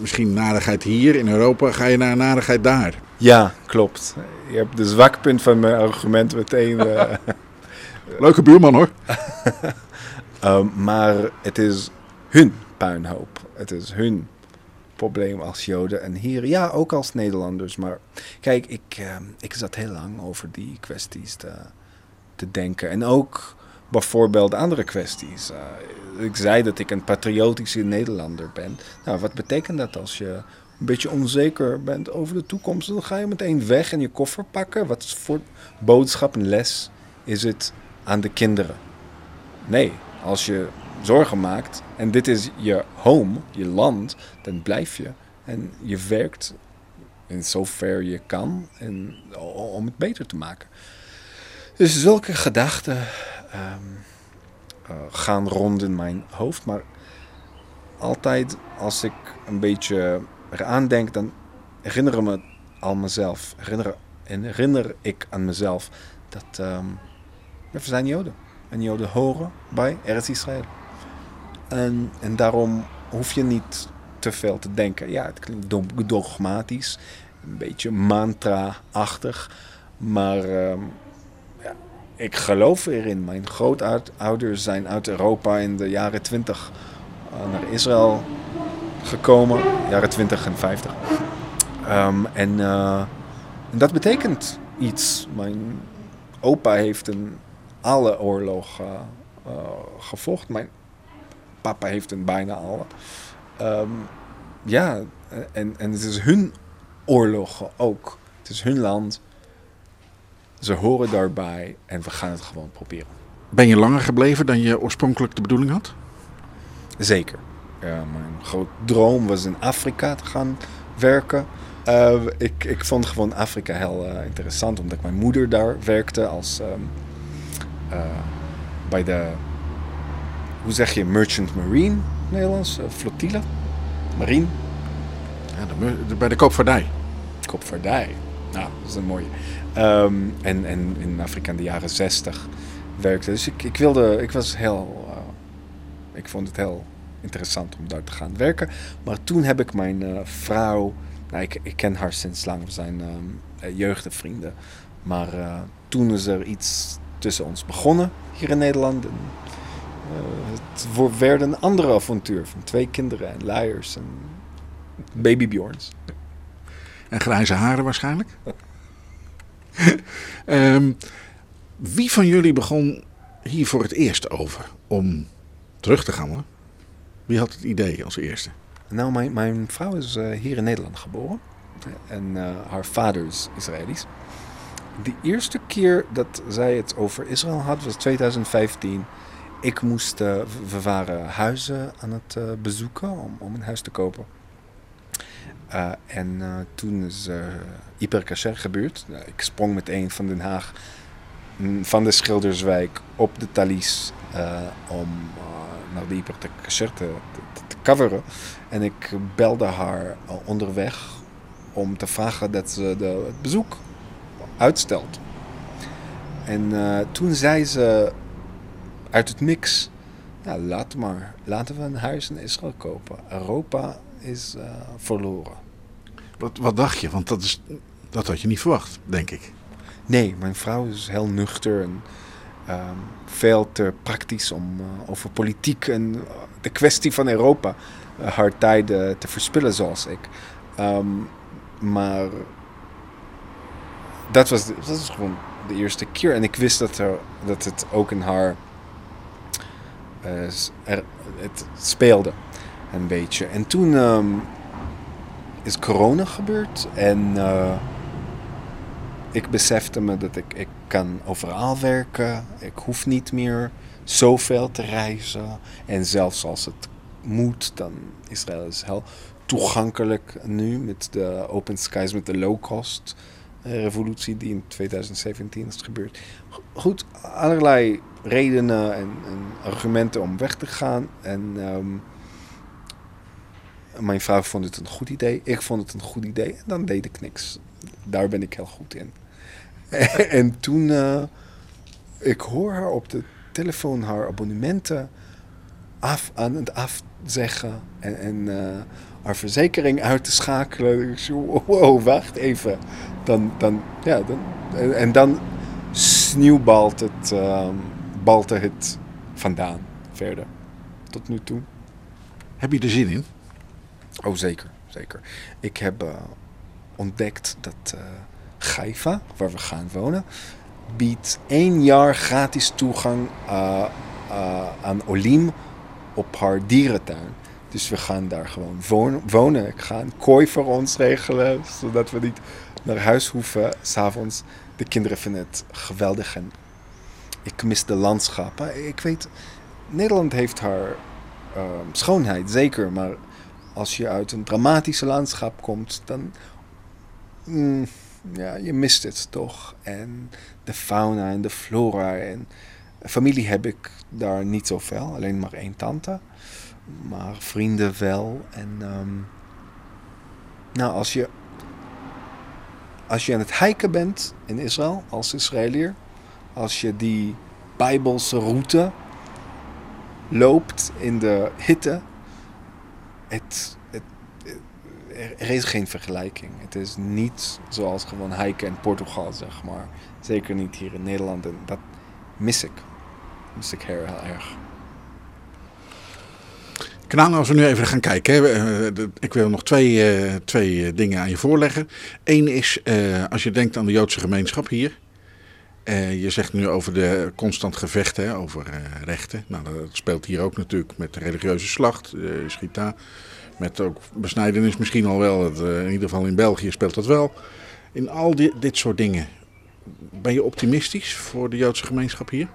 Speaker 1: misschien nadigheid hier in Europa, ga je naar nadigheid daar.
Speaker 3: ja, klopt. Je hebt de zwakpunt van mijn argument meteen...
Speaker 1: Leuke buurman hoor.
Speaker 3: Um, maar het is hun puinhoop. Het is hun probleem als Joden. En hier, ja, ook als Nederlanders. Maar kijk, ik, ehm, ik zat heel lang over die kwesties te, te denken. En ook bijvoorbeeld andere kwesties. Eh, ik zei dat ik een patriotische Nederlander ben. Nou, wat betekent dat als je een beetje onzeker bent over de toekomst? Dan ga je meteen weg en je koffer pakken. Wat voor boodschap en les is het aan de kinderen? Nee, als je zorgen maakt en dit is je home, je land, dan blijf je. En je werkt in zover je kan en, om het beter te maken. Dus zulke gedachten ehm, eh, gaan rond in mijn hoofd. Maar altijd als ik een beetje eraan denk, dan herinner ik me aan mezelf. Herinner, herinner ik aan mezelf dat ehm, we zijn Joden. En Joden horen bij Eretz Israël. En, en daarom hoef je niet te veel te denken. Ja, het klinkt do- dogmatisch, een beetje mantra-achtig. Maar ehm, ja, ik geloof erin. Mijn grootouders zijn uit Europa in de jaren 20 uh, naar Israël gekomen. Jaren 20 en 50. Ehm, en, uh, en dat betekent iets. Mijn opa heeft in alle oorlogen uh, gevochten. Mijn papa heeft in bijna alle. Um, ja, en, en het is hun oorlogen ook. Het is hun land. Ze horen daarbij en we gaan het gewoon proberen.
Speaker 1: Ben je langer gebleven dan je oorspronkelijk de bedoeling had?
Speaker 3: Zeker. Ja, mijn groot droom was in Afrika te gaan werken. Uh, ik, ik vond gewoon Afrika heel uh, interessant, omdat mijn moeder daar werkte als um, uh, bij de, hoe zeg je, Merchant Marine, Nederlands, flottille, marine.
Speaker 1: Ja, de, de, bij de koopvaardij.
Speaker 3: Koopvaardij, nou, dat is een mooie. Um, en, en in Afrika in de jaren 60 werkte. Dus ik, ik wilde, ik was heel, ik vond het heel interessant om daar te gaan werken. Maar toen heb ik mijn vrouw nou, ik, ik, ken haar sinds lang. We zijn um, jeugdvrienden. Maar uh, toen is er iets tussen ons begonnen hier in Nederland. En, uh, het werd een andere avontuur van twee kinderen en luiers en babybjorns.
Speaker 1: En grijze haren waarschijnlijk? um, wie van jullie begon hier voor het eerst over om terug te gaan? Hoor? Wie had het idee als eerste?
Speaker 3: Nou, mijn, mijn vrouw is uh, hier in Nederland geboren. En uh, haar vader is Israëlisch. De eerste keer dat zij het over Israël had was 2015. Ik moest, we waren huizen aan het bezoeken om, om een huis te kopen. en toen is Hyper Kasher gebeurd. ik sprong meteen van Den Haag, van de Schilderswijk op de Thalys om naar de Hyper te, te, te coveren. En ik belde haar onderweg om te vragen dat ze de, het bezoek uitstelt. En uh, toen zei ze uit het niks: nou, laat maar, laten we een huis in Israël kopen. Europa is uh, verloren.
Speaker 1: Wat, wat dacht je? Want dat, is, dat had je niet verwacht, denk ik.
Speaker 3: Nee, mijn vrouw is heel nuchter en um, veel te praktisch om uh, over politiek en de kwestie van Europa haar tijden te verspillen zoals ik. Um, maar dat was, dat was gewoon de eerste keer. En ik wist dat, er, dat het ook in haar uh, er, het speelde een beetje. En toen um, is corona gebeurd en uh, ik besefte me dat ik, ik kan overal werken. Ik hoef niet meer zoveel te reizen. En zelfs als het moet, dan Israël is heel toegankelijk nu met de open skies, met de low-cost revolutie die in 2017 is gebeurd. Goed, allerlei redenen en, en argumenten om weg te gaan. En um, mijn vrouw vond het een goed idee, ik vond het een goed idee en dan deed ik niks. Daar ben ik heel goed in. en toen, uh, ik hoor haar op de telefoon haar abonnementen af, aan het afzeggen en, en uh, haar verzekering uit te schakelen. Wow, wacht even. Dan, dan, ja, dan, en dan sneeuwbalt het, uh, balte het vandaan verder. Tot nu toe.
Speaker 1: Heb je er zin in?
Speaker 3: Oh, zeker. zeker. Ik heb uh, ontdekt dat uh, Gaifa, waar we gaan wonen, biedt één jaar gratis toegang uh, aan Olim op haar dierentuin. Dus we gaan daar gewoon wonen. Ik ga een kooi voor ons regelen, zodat we niet naar huis hoeven s'avonds. De kinderen vinden het geweldig en ik mis de landschappen. Ik weet, Nederland heeft haar uh, schoonheid, zeker. Maar als je uit een dramatische landschap komt, dan... Mm, ja, je mist het toch. En de fauna en de flora en Familie heb ik daar niet zoveel, alleen maar één tante. Maar vrienden wel. En ehm, nou, als je, als je aan het hiken bent in Israël als Israëliër, als je die Bijbelse route loopt in de hitte, het, het, er is geen vergelijking. Het is niet zoals gewoon hiken in Portugal, zeg maar. Zeker niet hier in Nederland. En dat mis ik. Mis ik heel erg.
Speaker 1: Knaan, als we nu even gaan kijken. Hè, eh, ik wil nog twee, eh, twee eh, dingen aan je voorleggen. Eén is, als je denkt aan de Joodse gemeenschap hier. je zegt nu over de constant gevechten, over rechten. Nou, dat speelt hier ook natuurlijk met de religieuze slacht, schita. Met ook besnijdenis misschien al wel. In ieder geval in België speelt dat wel. In al dit soort dingen. Ben je optimistisch voor de Joodse gemeenschap hier?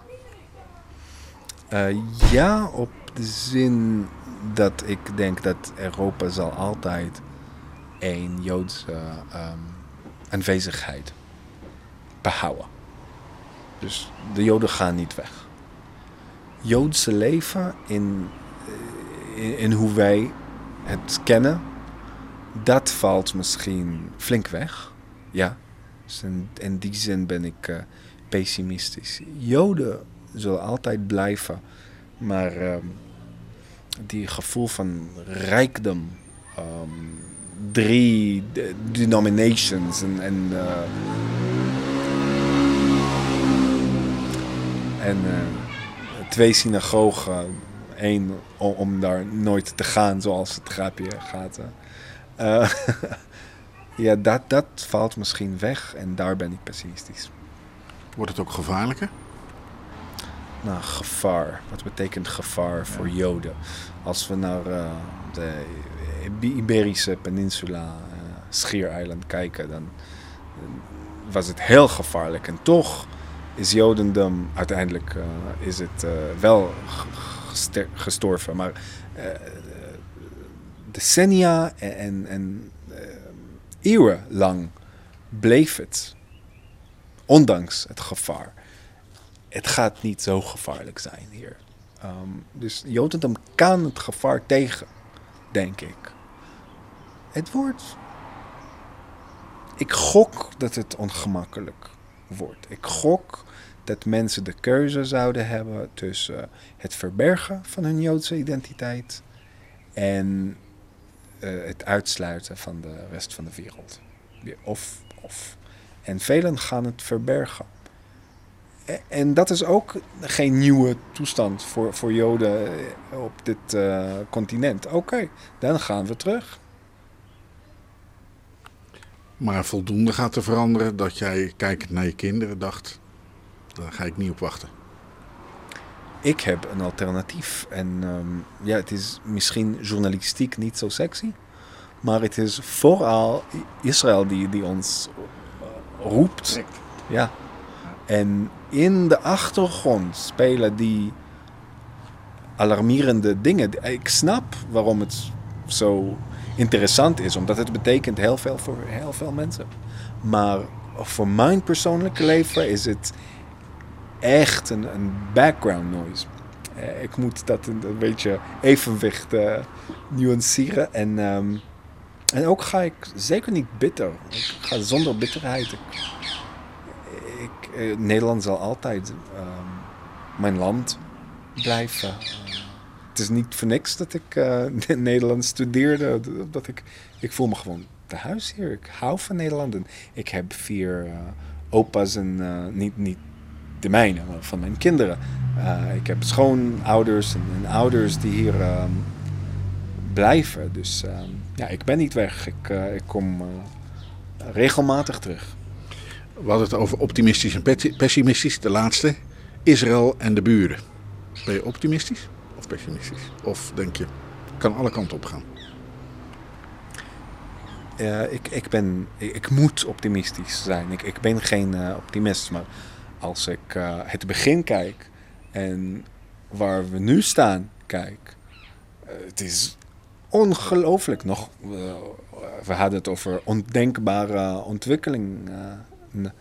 Speaker 3: Ja, op de zin dat ik denk dat Europa zal altijd een Joodse ehm, aanwezigheid behouden. Dus de Joden gaan niet weg. Joodse leven in, eh, in, hoe wij het kennen, dat valt misschien flink weg. Ja, dus in, die zin ben ik eh, pessimistisch. Joden zullen altijd blijven, maar ehm, die gevoel van rijkdom, ehm, drie de- denominations en, en, eh, en eh, twee synagogen, één om, daar nooit te gaan zoals het grapje gaat. Eh, ja, dat, dat valt misschien weg en daar ben ik pessimistisch.
Speaker 1: Wordt het ook gevaarlijker?
Speaker 3: Nou, gevaar. Wat betekent gevaar voor Joden? Als we naar eh, de Ibe- Iberische peninsula, eh Schiereiland kijken, dan eh, was het heel gevaarlijk. En toch is Jodendom uiteindelijk is het wel gestorven. Maar decennia en, en, en eh, eeuwen lang bleef het. Ondanks het gevaar het gaat niet zo gevaarlijk zijn hier. Ehm, dus Jodendom kan het gevaar tegen, denk ik. Het wordt. Ik gok dat het ongemakkelijk wordt. Ik gok dat mensen de keuze zouden hebben tussen het verbergen van hun Joodse identiteit en eh, het uitsluiten van de rest van de wereld. Of, of. En velen gaan het verbergen. E- En dat is ook geen nieuwe toestand voor, voor Joden eh, op dit eh, continent. Oké, dan gaan we terug.
Speaker 1: Maar voldoende gaat er veranderen dat jij, kijkend naar je kinderen, dacht: daar ga ik niet op wachten.
Speaker 3: Ik heb een alternatief. En ehm, ja, het is misschien journalistiek niet zo sexy. Maar het is vooral Israël die, die ons eh, roept. Ja. En in de achtergrond spelen die alarmerende dingen. Ik snap waarom het zo interessant is, omdat het betekent heel veel voor heel veel mensen. Maar voor mijn persoonlijke leven is het echt een, een background noise. Eh, ik moet dat een, beetje evenwicht eh, nuanceren. En, ehm, en ook ga ik zeker niet bitter. Ik ga zonder bitterheid. Nederland zal altijd ehm, mijn land blijven. Eh, het is niet voor niks dat ik eh Nederlands studeerde. Dat ik, ik voel me gewoon thuis hier. Ik hou van Nederland. En ik heb vier eh, opa's en eh, niet, niet de mijne, maar van mijn kinderen. Eh, ik heb schoonouders en, ouders die hier ehm, blijven. Dus ehm, ja, ik ben niet weg. Ik, eh, ik kom eh, regelmatig terug.
Speaker 1: We hadden het over optimistisch en pe- pessimistisch. De laatste: Israël en de buren. Ben je optimistisch of pessimistisch? Of denk je, kan alle kanten op gaan?
Speaker 3: Ik, ik, ben, ik, moet optimistisch zijn. Ik, ik ben geen eh, optimist, maar als ik eh, het begin kijk en waar we nu staan kijk, eh, het is ongelooflijk nog. we hadden het over ondenkbare ontwikkeling. Eh, n-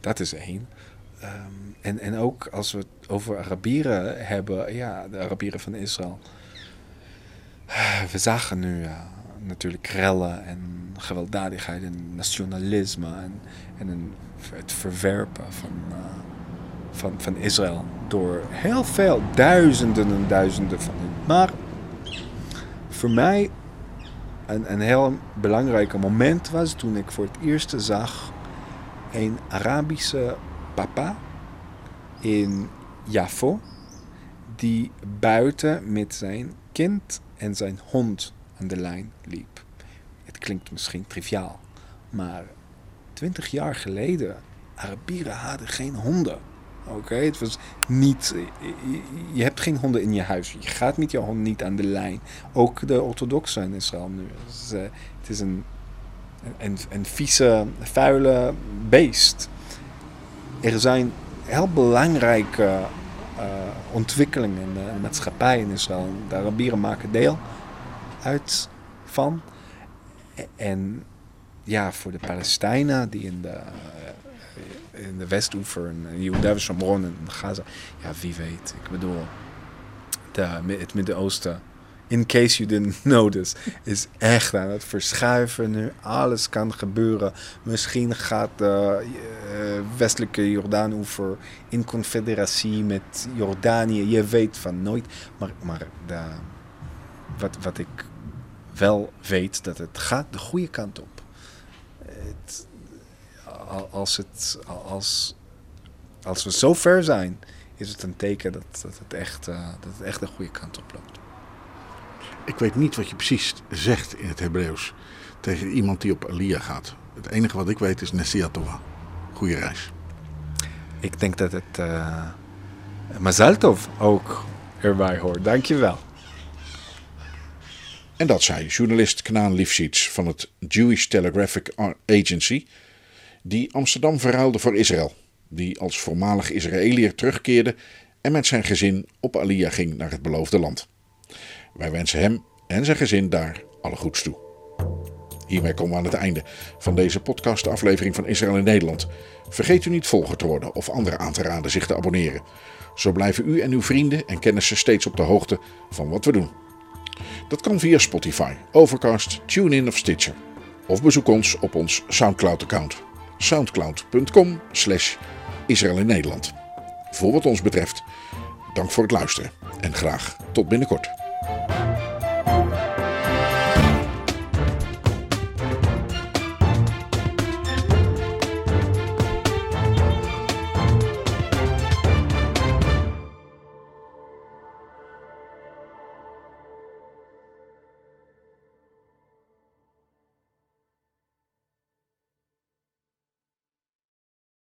Speaker 3: dat is één. ehm, en, en ook als we het over Arabieren hebben, ja, de Arabieren van Israël. We zagen nu ja, natuurlijk rellen en gewelddadigheid en nationalisme en, en een, het verwerpen van, uh, van, van Israël door heel veel, duizenden en duizenden van hen. Maar voor mij een, een heel belangrijk moment was toen ik voor het eerst zag een Arabische papa in Jafo die buiten met zijn kind en zijn hond aan de lijn liep. Het klinkt misschien triviaal, maar twintig jaar geleden, Arabieren hadden geen honden. Oké, het was niet. Je, hebt geen honden in je huis. Je gaat met je hond niet aan de lijn. Ook de orthodoxen in Israël nu. Het is een, een vieze, vuile beest. Er zijn heel belangrijke uh, ontwikkelingen in de maatschappij in Israël. De Arabieren maken deel uit van. En ja, voor de Palestijnen die in de in de Westoever en Juda Shomron en Gaza. Ja, wie weet. Ik bedoel, de, het Midden-Oosten, in case you didn't notice, is echt aan het verschuiven nu. Alles kan gebeuren. Misschien gaat de uh, westelijke Jordaanoever in confederatie met Jordanië. Je weet van nooit. Maar, maar wat, wat ik wel weet, dat het gaat de goede kant op. Het, als, het, als, als we zo ver zijn, is het een teken dat, dat, het, echt, uh, dat het echt de goede kant op loopt.
Speaker 1: Ik weet niet wat je precies zegt in het Hebreeuws tegen iemand die op Aliyah gaat. Het enige wat ik weet is Nesia Tova. Goeie reis.
Speaker 3: Ik denk dat het uh, Mazal Tov ook erbij hoort. Dankjewel.
Speaker 1: En dat zei journalist Knaan Lifshitz van het Jewish Telegraphic Agency die Amsterdam verruilde voor Israël, die als voormalig Israëliër terugkeerde en met zijn gezin op Aliyah ging naar het beloofde land. Wij wensen hem en zijn gezin daar alle goeds toe. Hiermee komen we aan het einde van deze podcastaflevering van Israël in Nederland. Vergeet u niet volger te worden of anderen aan te raden zich te abonneren. Zo blijven u en uw vrienden en kennissen steeds op de hoogte van wat we doen. Dat kan via Spotify, Overcast, TuneIn of Stitcher. Of bezoek ons op ons SoundCloud-account soundcloud.com slash Israël in Nederland. Voor wat ons betreft, dank voor het luisteren en graag tot binnenkort. Bye.